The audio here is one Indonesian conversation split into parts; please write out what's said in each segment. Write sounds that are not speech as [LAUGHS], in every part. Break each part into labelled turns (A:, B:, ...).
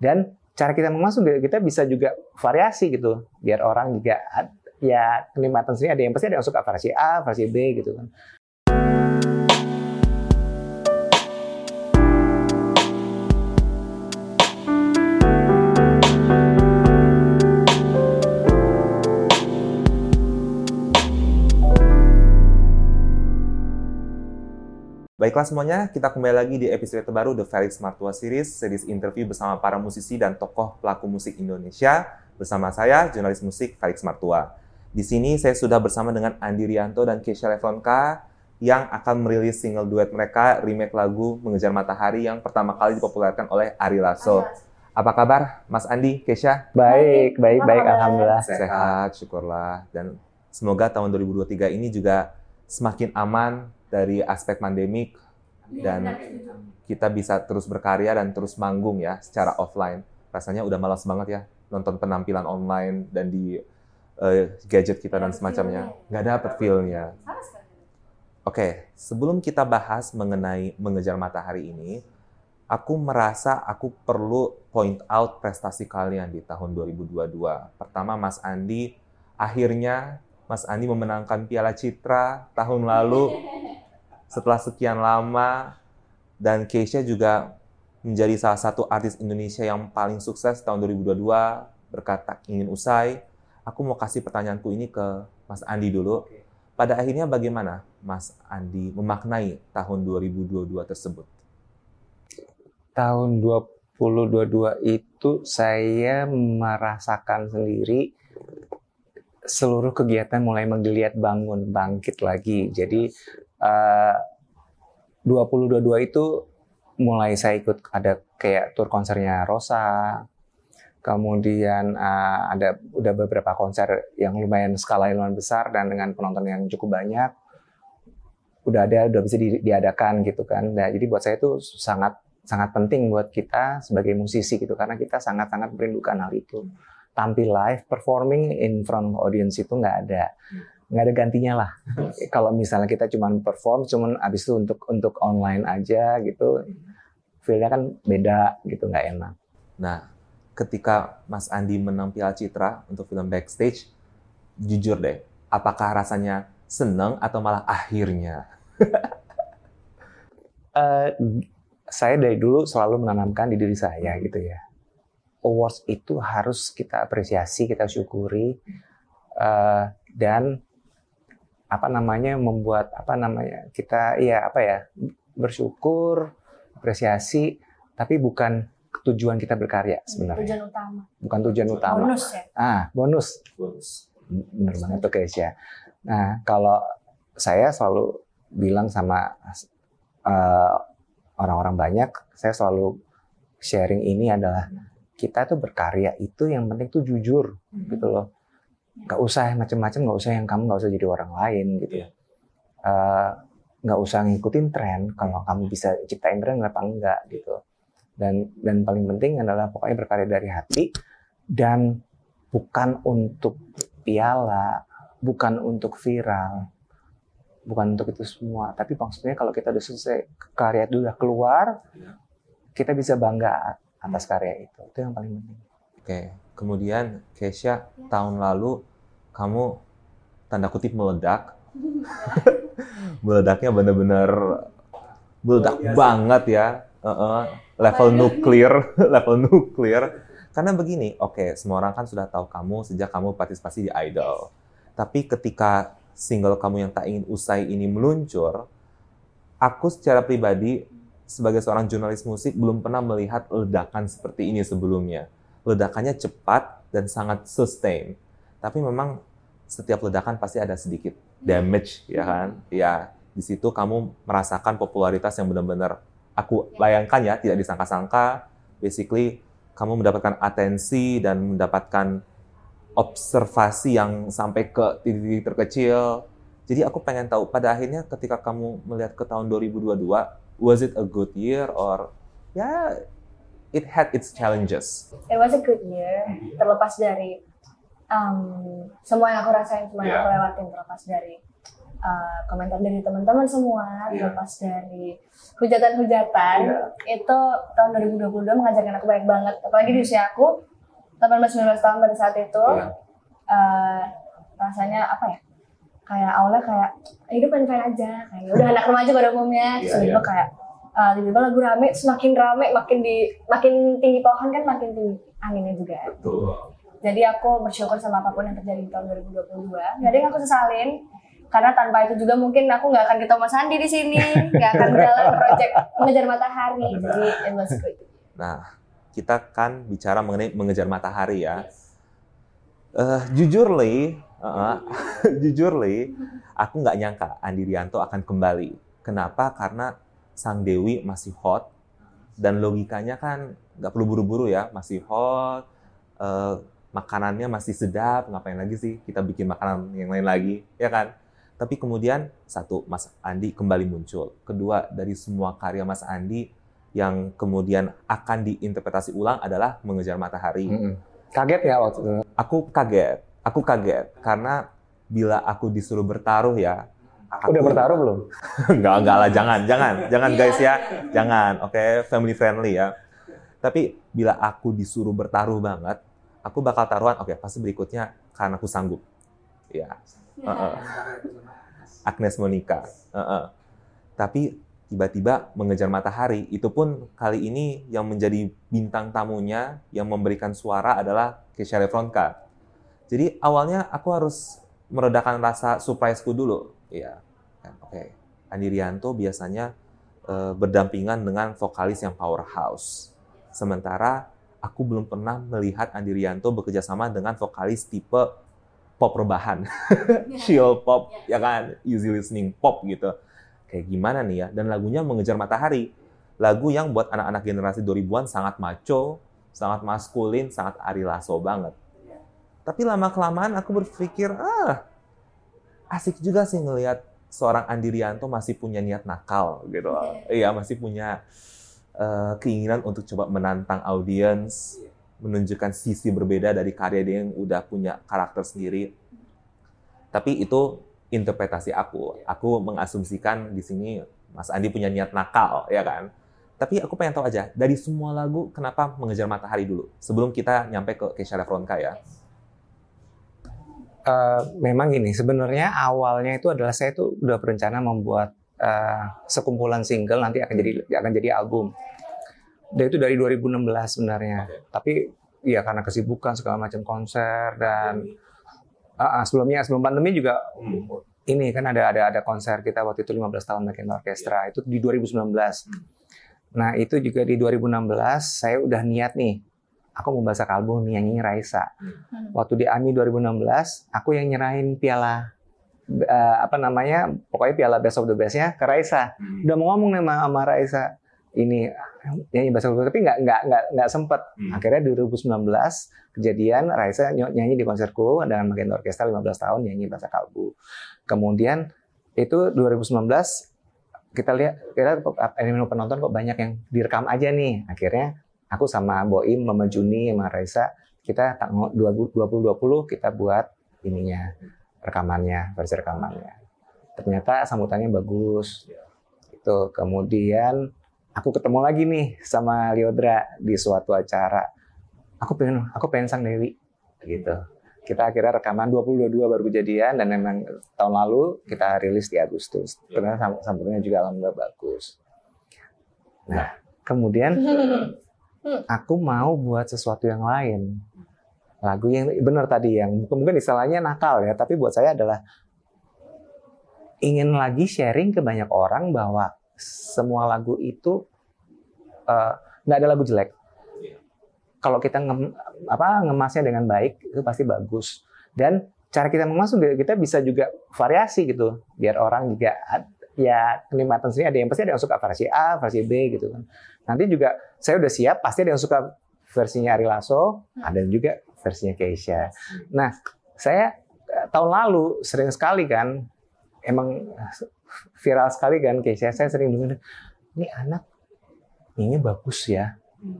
A: Dan cara kita memasuk kita bisa juga variasi gitu, biar orang juga ya kenikmatan sini ada yang pasti ada yang suka versi A, versi B gitu kan.
B: Baiklah semuanya, kita kembali lagi di episode terbaru The Felix Martua Series, series interview bersama para musisi dan tokoh pelaku musik Indonesia, bersama saya, jurnalis musik Felix Martua. Di sini saya sudah bersama dengan Andi Rianto dan Keisha Levonka yang akan merilis single duet mereka, remake lagu Mengejar Matahari yang pertama kali dipopulerkan oleh Ari Lasso. Apa kabar, Mas Andi, Keisha?
A: Baik, baik, baik, Alhamdulillah.
B: Sehat, syukurlah. Dan semoga tahun 2023 ini juga semakin aman, dari aspek pandemik dan kita bisa terus berkarya dan terus manggung ya secara offline. Rasanya udah malas banget ya nonton penampilan online dan di uh, gadget kita dan semacamnya. Nggak dapet feel-nya. Oke, sebelum kita bahas mengenai mengejar matahari ini, aku merasa aku perlu point out prestasi kalian di tahun 2022. Pertama, Mas Andi, akhirnya Mas Andi memenangkan Piala Citra tahun lalu [LAUGHS] setelah sekian lama dan Keisha juga menjadi salah satu artis Indonesia yang paling sukses tahun 2022 berkat tak ingin usai. Aku mau kasih pertanyaanku ini ke Mas Andi dulu. Pada akhirnya bagaimana Mas Andi memaknai tahun 2022 tersebut?
A: Tahun 2022 itu saya merasakan sendiri seluruh kegiatan mulai menggeliat bangun, bangkit lagi. Jadi uh, 2022 itu mulai saya ikut ada kayak tour konsernya Rosa, kemudian uh, ada udah beberapa konser yang lumayan skala yang lumayan besar dan dengan penonton yang cukup banyak udah ada udah bisa di, diadakan gitu kan. Nah, jadi buat saya itu sangat sangat penting buat kita sebagai musisi gitu karena kita sangat sangat merindukan hal itu. Tampil live performing in front of audience itu nggak ada nggak ada gantinya lah. Kalau misalnya kita cuma perform, cuman abis itu untuk untuk online aja gitu, feelnya kan beda gitu, nggak enak.
B: Nah, ketika Mas Andi menang Piala Citra untuk film Backstage, jujur deh, apakah rasanya seneng atau malah akhirnya?
A: uh, [LAUGHS] saya dari dulu selalu menanamkan di diri saya gitu ya. Awards itu harus kita apresiasi, kita syukuri, uh, dan apa namanya membuat apa namanya kita ya apa ya bersyukur apresiasi tapi bukan tujuan kita berkarya sebenarnya.
C: Tujuan utama.
A: Bukan tujuan utama.
C: bonus ya?
A: Ah bonus. Bonus. Benar banget tuh guys ya. Nah kalau saya selalu bilang sama uh, orang-orang banyak saya selalu sharing ini adalah kita tuh berkarya itu yang penting tuh jujur gitu loh nggak usah macam-macam nggak usah yang kamu nggak usah jadi orang lain gitu. Ya nggak uh, usah ngikutin tren kalau kamu bisa ciptain tren kenapa enggak gitu. Dan dan paling penting adalah pokoknya berkarya dari hati dan bukan untuk piala bukan untuk viral bukan untuk itu semua. Tapi maksudnya kalau kita udah selesai karya itu udah keluar iya. kita bisa bangga atas karya itu. Itu yang paling penting.
B: Oke kemudian Kesha tahun lalu kamu tanda kutip meledak. [LAUGHS] Meledaknya benar-benar meledak banget ya. Uh -uh. level nuklir [LAUGHS] level nuklir. Karena begini oke okay, semua orang kan sudah tahu kamu sejak kamu partisipasi di idol. Tapi ketika single kamu yang tak ingin usai ini meluncur aku secara pribadi sebagai seorang jurnalis musik belum pernah melihat ledakan seperti ini sebelumnya ledakannya cepat dan sangat sustain. Tapi memang setiap ledakan pasti ada sedikit damage, ya kan? Ya, di situ kamu merasakan popularitas yang benar-benar aku bayangkan ya, tidak disangka-sangka. Basically, kamu mendapatkan atensi dan mendapatkan observasi yang sampai ke titik-titik terkecil. Jadi aku pengen tahu pada akhirnya ketika kamu melihat ke tahun 2022, was it a good year or ya it had its challenges.
C: It was a good year, terlepas dari um, semua yang aku rasain, semua yang aku lewatin, terlepas dari uh, komentar dari teman-teman semua,
B: Iya.
C: terlepas dari hujatan-hujatan,
B: Iya.
C: itu tahun 2022 mengajarkan aku banyak banget. Apalagi di usia aku 18-19 tahun pada saat itu,
B: Iya.
C: uh, rasanya apa ya? Kayak awalnya kayak hidup fine-fine aja, kayak udah anak remaja pada umumnya,
B: Iya,
C: terus
B: iya.
C: kayak uh, tiba-tiba lagu rame, semakin rame, makin di makin tinggi pohon kan makin tinggi anginnya juga.
B: Betul.
C: Jadi aku bersyukur sama apa pun yang terjadi di tahun 2022. Gak ada yang aku sesalin. Karena tanpa itu juga mungkin aku nggak akan ketemu Mas Andi di sini, nggak akan [LAUGHS] jalan project mengejar matahari. Jadi it was good.
B: Nah, kita kan bicara mengenai mengejar matahari ya. Eh, jujur Li, uh, [LAUGHS] jujur Li, aku nggak nyangka Andi Rianto akan kembali. Kenapa? Karena Sang Dewi masih hot dan logikanya kan nggak perlu buru-buru ya, masih hot, eh, makanannya masih sedap, ngapain lagi sih kita bikin makanan yang lain lagi, ya kan? Tapi kemudian satu, Mas Andi kembali muncul. Kedua, dari semua karya Mas Andi yang kemudian akan diinterpretasi ulang adalah mengejar matahari.
A: Mm-mm. Kaget ya waktu itu?
B: Aku kaget, aku kaget karena bila aku disuruh bertaruh ya,
A: Udah bertaruh belum? [LAUGHS]
B: enggak enggak lah, jangan, jangan, jangan guys ya, jangan, oke, family friendly ya. Tapi bila aku disuruh bertaruh banget, aku bakal taruhan, oke, pasti berikutnya karena aku sanggup, ya. Heeh. Agnes Monica. Heeh. Tapi tiba-tiba mengejar matahari itu pun kali ini yang menjadi bintang tamunya yang memberikan suara adalah Kesha Refronka. Jadi awalnya aku harus meredakan rasa surprise-ku dulu. Iya. Kan, Oke. Andi Rianto biasanya eh, berdampingan dengan vokalis yang powerhouse. Sementara aku belum pernah melihat Andi Rianto bekerja sama dengan vokalis tipe pop rebahan. [LAUGHS] Chill pop ya kan? Easy listening pop gitu. Kayak gimana nih ya? Dan lagunya mengejar matahari. Lagu yang buat anak-anak generasi 2000-an sangat maco sangat maskulin sangat Ari Lasso banget. Tapi lama kelamaan aku berpikir ah asik juga sih ngelihat seorang Andi Rianto masih punya niat nakal gitu loh. iya masih punya eh, keinginan untuk coba menantang audiens menunjukkan sisi berbeda dari karya dia yang udah punya karakter sendiri. Tapi itu interpretasi aku. Aku mengasumsikan di sini Mas Andi punya niat nakal, ya kan? Tapi aku pengen tahu aja, dari semua lagu, kenapa mengejar matahari dulu? Sebelum kita nyampe ke Kesha Refronka ya.
A: Eh, memang gini, sebenarnya awalnya itu adalah saya tuh udah berencana membuat eh, sekumpulan single nanti akan jadi akan jadi album. Dan itu dari 2016 sebenarnya. Tapi ya karena kesibukan segala macam konser dan Ah, ah, sebelumnya sebelum pandemi juga ini kan ada ada ada konser kita waktu itu 15 tahun Makin Orkestra itu di 2019. Nah, itu juga di 2016 saya udah niat nih aku mau bahasa kalbu nih nyanyi Raisa. Waktu di AMI 2016 aku yang nyerahin piala eh, apa namanya pokoknya piala Best of the Best-nya ke Raisa. Udah mau ngomong nih sama, sama Raisa ini nyanyi bahasa kalbu tapi nggak nggak nggak nggak sempet.
B: Hmm.
A: Akhirnya 2019 kejadian Raisa ny- nyanyi di konserku dengan Magenta Orkestra 15 tahun nyanyi bahasa kalbu. Kemudian itu 2019 kita lihat kita penonton kok banyak yang direkam aja nih. Akhirnya aku sama Boim, Mama Juni, sama Raisa kita tanggal 2020 kita buat ininya rekamannya, versi rekamannya. Ternyata sambutannya bagus. Itu kemudian aku ketemu lagi nih sama Liodra di suatu acara. Aku pengen aku pengen sang Dewi gitu. Kita akhirnya rekaman 2022 baru kejadian dan memang tahun lalu kita rilis di Agustus. Sam- sambutannya juga alhamdulillah bagus. Nah, kemudian [LAUGHS] aku mau buat sesuatu yang lain. Lagu yang benar tadi yang mungkin istilahnya nakal ya, tapi buat saya adalah ingin lagi sharing ke banyak orang bahwa semua lagu itu eh, nggak ada lagu jelek. Kalau kita ngem, apa ngemasnya dengan baik itu pasti bagus. Dan cara kita mengemas kita bisa juga variasi gitu, biar orang juga ya kenikmatan sendiri ada yang pasti ada yang suka versi A, versi B gitu kan. Nanti juga saya udah siap pasti ada yang suka versinya Ari Lasso, ada juga versinya Keisha. Nah, saya eh, tahun lalu sering sekali kan emang viral sekali kan Keisha. Saya sering dengar ini anak ini bagus ya.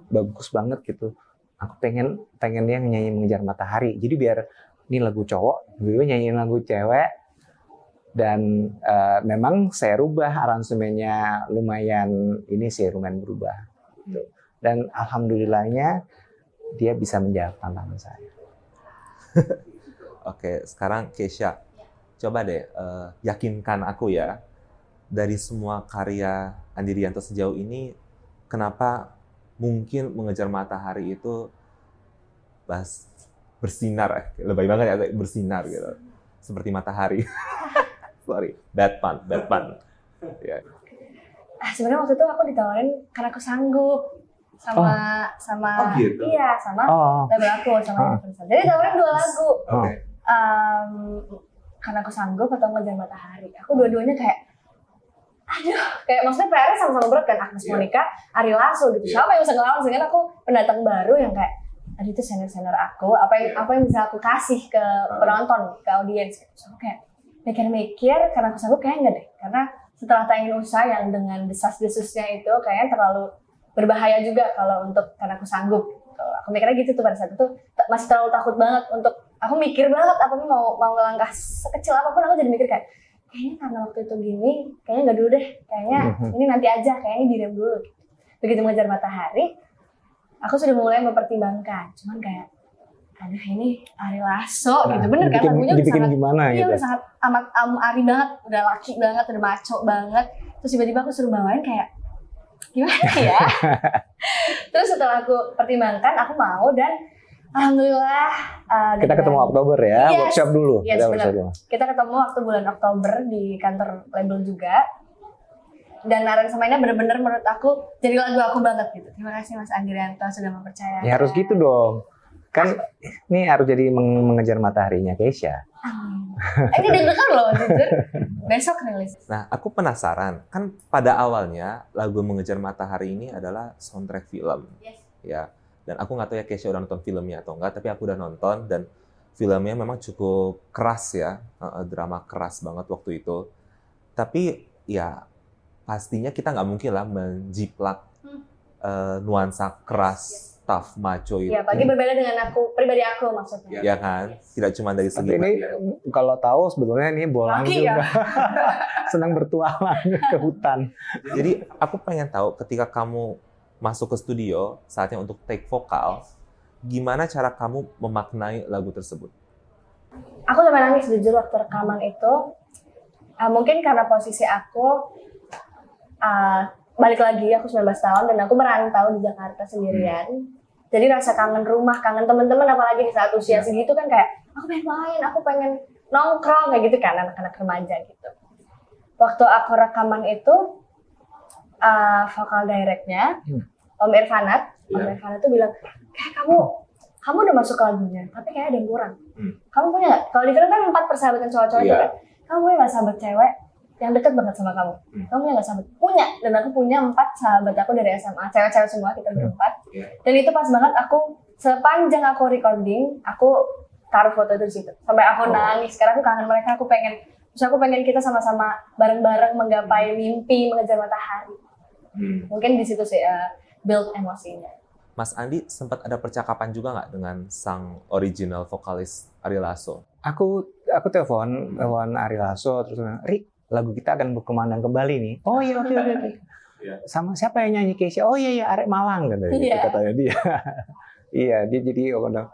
A: Bagus banget gitu. Aku pengen pengen dia nyanyi mengejar matahari. Jadi biar ini lagu cowok, gue nyanyiin lagu cewek dan uh, memang saya rubah aransemennya lumayan ini sih lumayan berubah gitu. dan alhamdulillahnya dia bisa menjawab tantangan saya. [LAUGHS]
B: Oke, sekarang Kesha, coba deh uh, yakinkan aku ya dari semua karya Andi Rianto sejauh ini, kenapa mungkin mengejar matahari itu bahas bersinar, eh, lebih banget ya bersinar gitu, seperti matahari. [LAUGHS] Sorry, bad pun, bad pun. [LAUGHS]
C: Yeah. Ah, sebenarnya waktu itu aku ditawarin karena aku sanggup sama oh. sama oh, gitu. iya sama oh. label aku sama oh. Jadi tawarin dua lagu. Okay. Um, karena aku sanggup atau ngejar matahari. Aku dua-duanya kayak aduh kayak maksudnya PR sama-sama berat kan Agnes yeah. Monica, Ari Lasso gitu. Yeah. Siapa yang bisa ngelawan sehingga aku pendatang baru yang kayak aduh itu senior-senior aku, apa yang apa yang bisa aku kasih ke penonton, ke audiens gitu. So, kayak mikir-mikir karena aku sanggup kayak enggak deh. Karena setelah tayangin usaha yang dengan desas-desusnya itu kayaknya terlalu berbahaya juga kalau untuk karena aku sanggup aku mikirnya gitu tuh pada saat itu. Masih terlalu takut banget untuk aku mikir banget apa mau mau langkah sekecil apa pun aku jadi mikir kayak kayaknya karena waktu itu gini kayaknya nggak dulu deh. Kayaknya mhm. ini nanti aja kayaknya direm dulu. Begitu mengejar matahari aku sudah mulai mempertimbangkan. Cuman kayak aduh ini Ari Lasso nah, gitu bener kan lagunya
A: udah sangat gimana
C: iya
A: gitu.
C: udah sangat amat um, Ari banget udah laki banget udah maco banget terus tiba-tiba aku suruh bawain kayak gimana ya [LAUGHS] terus setelah aku pertimbangkan aku mau dan alhamdulillah
A: uh, kita ketemu Oktober ya yes, workshop dulu
C: yes, kita, workshop dulu. kita ketemu waktu bulan Oktober di kantor label juga dan aransemennya bener-bener menurut aku jadi lagu aku banget gitu. Terima kasih Mas Andrianto sudah mempercayai.
A: Ya harus gitu dong kan ini harus jadi mengejar mataharinya Keisha.
C: Eh, ini deg-degan loh, jujur. Besok rilis.
B: Nah, aku penasaran. Kan pada awalnya lagu Mengejar Matahari ini adalah soundtrack film. Yes. Ya. Dan aku nggak tahu ya Keisha udah nonton filmnya atau enggak, tapi aku udah nonton dan filmnya memang cukup keras ya, drama keras banget waktu itu. Tapi ya pastinya kita nggak mungkin lah menjiplak hmm. uh, nuansa keras tough macho itu.
C: Iya, pagi berbeda dengan aku pribadi aku maksudnya.
B: Iya kan? Tidak cuma dari segi
A: ini kalau tahu sebetulnya ini bolang Laki, juga. Ya? [LAUGHS] Senang bertualang [LAUGHS] ke hutan.
B: Jadi aku pengen tahu ketika kamu masuk ke studio saatnya untuk take vokal, gimana cara kamu memaknai lagu tersebut?
C: Aku sampai nangis jujur waktu rekaman itu. Uh, mungkin karena posisi aku uh, balik lagi aku 19 tahun dan aku merantau di Jakarta sendirian. Hmm. Jadi rasa kangen rumah, kangen teman-teman apalagi di saat usia yeah. segitu kan kayak aku pengen main, aku pengen nongkrong kayak gitu kan anak-anak remaja gitu. Waktu aku rekaman itu uh, vokal directnya hmm. Om Irfanat, yeah. Om iya. Irfanat tuh bilang kayak kamu kamu udah masuk ke lagunya, tapi kayak ada yang kurang. Hmm. Kamu punya Kalau di film kan empat persahabatan cowok-cowok yeah. kan. Kamu punya gak sahabat cewek yang dekat banget sama kamu. Hmm. Kamu punya nggak sahabat? Punya. Dan aku punya empat sahabat aku dari SMA. Cewek-cewek semua kita hmm. berempat. Yeah. Dan itu pas banget aku sepanjang aku recording, aku taruh foto itu di situ. Sampai aku oh. nangis. Sekarang aku kangen mereka. Aku pengen, terus aku pengen kita sama-sama bareng-bareng menggapai mimpi, mengejar matahari. Hmm. Mungkin di situ sih uh, build emosinya.
B: Mas Andi sempat ada percakapan juga nggak dengan sang original vokalis Ari Lasso?
A: Aku aku telepon telepon Ari Lasso terus bilang, Ri lagu kita akan berkemandang kembali nih. Oh iya oke oke oke. [LAUGHS] Iya. Sama siapa yang nyanyi Keisha? Oh iya iya Arek Malang katanya gitu, yeah. katanya dia. [LAUGHS] iya dia jadi oh, dia,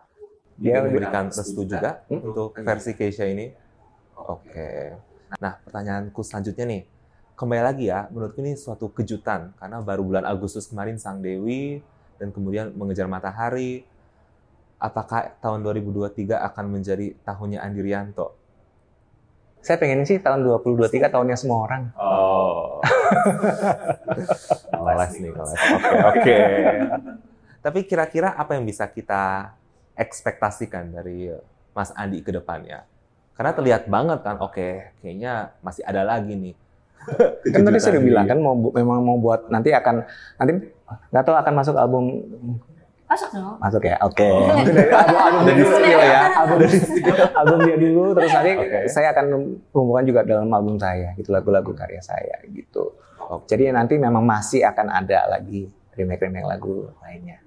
B: dia memberikan restu juga hmm? untuk versi Keisha ini. Oke. Okay. Nah pertanyaanku selanjutnya nih, kembali lagi ya, menurutku ini suatu kejutan karena baru bulan Agustus kemarin Sang Dewi dan kemudian mengejar matahari. Apakah tahun 2023 akan menjadi tahunnya Andi Rianto?
A: Saya pengen sih tahun 2023 tahunnya semua orang.
B: Oh. [LAUGHS] kelas nih, kelas. Oke, oke. Tapi kira-kira apa yang bisa kita ekspektasikan dari Mas Andi ke depannya? Karena terlihat banget kan, oke, okay, kayaknya masih ada lagi nih. [LAUGHS]
A: kan tadi saya udah bilang kan mau memang mau buat nanti akan nanti nggak tahu akan masuk album
C: Masuk dong.
A: Masuk ya, oke. Okay. Oh. [LAUGHS] album, album dari studio ya, album dari studio. album dia dulu, terus nanti okay. saya akan mengumpulkan juga dalam album saya, gitu lagu-lagu karya saya, gitu. Oh. Jadi nanti memang masih akan ada lagi remake-remake lagu lainnya.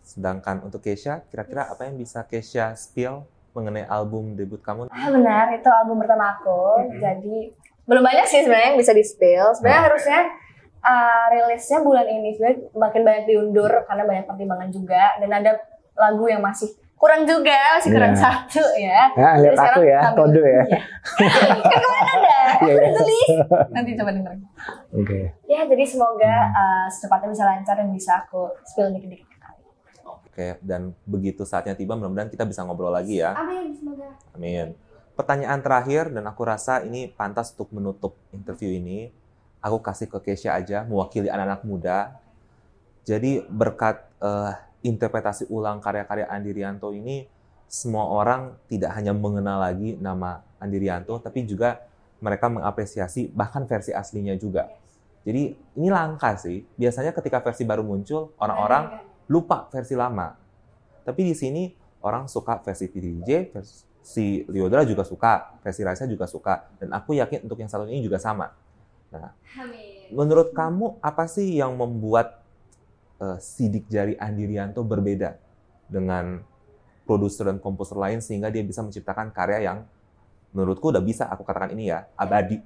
B: Sedangkan untuk Kesha, kira-kira apa yang bisa Kesha spill mengenai album debut kamu.
C: Ah benar, itu album pertama aku. Jadi belum banyak sih sebenarnya yang bisa di spill. Sebenarnya harusnya uh, rilisnya bulan ini sebenarnya makin banyak diundur karena banyak pertimbangan juga dan ada lagu yang masih kurang juga masih kurang
A: Iya.
C: satu ya.
A: Ya, lihat
C: Jadi
A: aku
C: sekarang
A: ya, kode ya.
C: Kan aku [LAUGHS]
A: Iya,
C: udah
A: iya.
C: tulis. Nanti coba dengerin.
A: Oke.
C: Ya jadi semoga uh, secepatnya bisa lancar dan bisa aku spill dikit-dikit ke kalian.
B: Oke, dan begitu saatnya tiba, mudah-mudahan kita bisa ngobrol lagi ya.
C: Amin semoga.
B: Amin. Pertanyaan terakhir, dan aku rasa ini pantas untuk menutup interview ini. Aku kasih ke Keisha aja, mewakili anak-anak muda. Jadi berkat eh, interpretasi ulang karya-karya Andi Rianto ini, semua orang tidak hanya mengenal lagi nama Andi Rianto, tapi juga mereka mengapresiasi bahkan versi aslinya juga. Jadi ini langka sih. Biasanya ketika versi baru muncul, orang-orang lupa versi lama. Tapi di sini orang suka versi PDJ, versi Liodra juga suka, versi Raisa juga suka, dan aku yakin untuk yang satu ini juga sama.
C: Amin.
B: Menurut kamu apa sih yang membuat eh, sidik jari Andi Rianto berbeda dengan produser dan komposer lain sehingga dia bisa menciptakan karya yang menurutku udah bisa aku katakan ini ya abadi.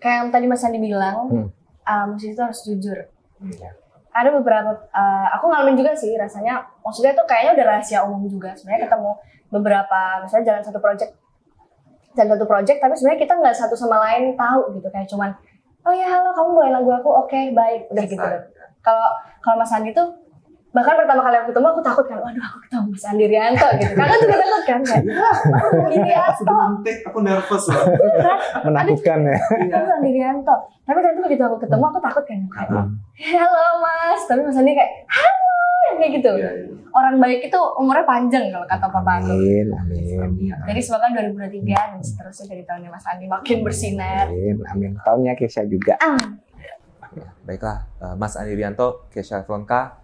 C: Kayak yang tadi Mas Andi bilang,
A: Hmm.
C: uh, musisi itu harus jujur.
A: Iya.
C: Ada beberapa, uh, aku ngalamin juga sih rasanya, maksudnya tuh kayaknya udah rahasia umum juga. Sebenarnya ketemu beberapa, misalnya jalan satu project, jalan satu project, tapi sebenarnya kita nggak satu sama lain tahu gitu. Kayak cuman, oh ya halo kamu bawain lagu aku, oke baik, udah gitu. Deh. Kalau kalau Mas Andi tuh, bahkan pertama kali aku ketemu aku takut kan, waduh aku ketemu Mas Andi Rianto gitu. Kakak juga takut kan, kayak, Andi Rianto,
B: aku nervous loh. [LAUGHS]
A: Menakutkan ya.
C: kamu Andi Rianto. Tapi ternyata begitu aku ketemu aku takut kan, kayak, halo mas tapi mas Andi kayak halo kayak gitu
B: Iya,
C: orang baik itu umurnya panjang kalau kata papa aku
A: Amin, amin.
C: jadi semoga 2023 dan seterusnya dari tahunnya mas Andi makin bersinar
A: Amin, amin. Tahunnya Kesha juga.
C: Amin.
B: Ya, baiklah, eh, Mas Andi Rianto, Kesha Fronka,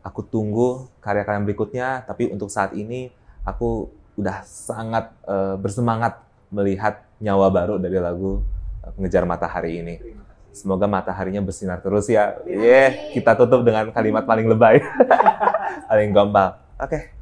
B: aku tunggu karya-karya berikutnya. Tapi untuk saat ini, aku udah sangat eh, bersemangat melihat nyawa baru dari lagu eh, Pengejar Matahari ini. Semoga mataharinya bersinar terus ya. Yeah, kita tutup dengan kalimat paling lebay, [LAUGHS] paling gombal. Oke,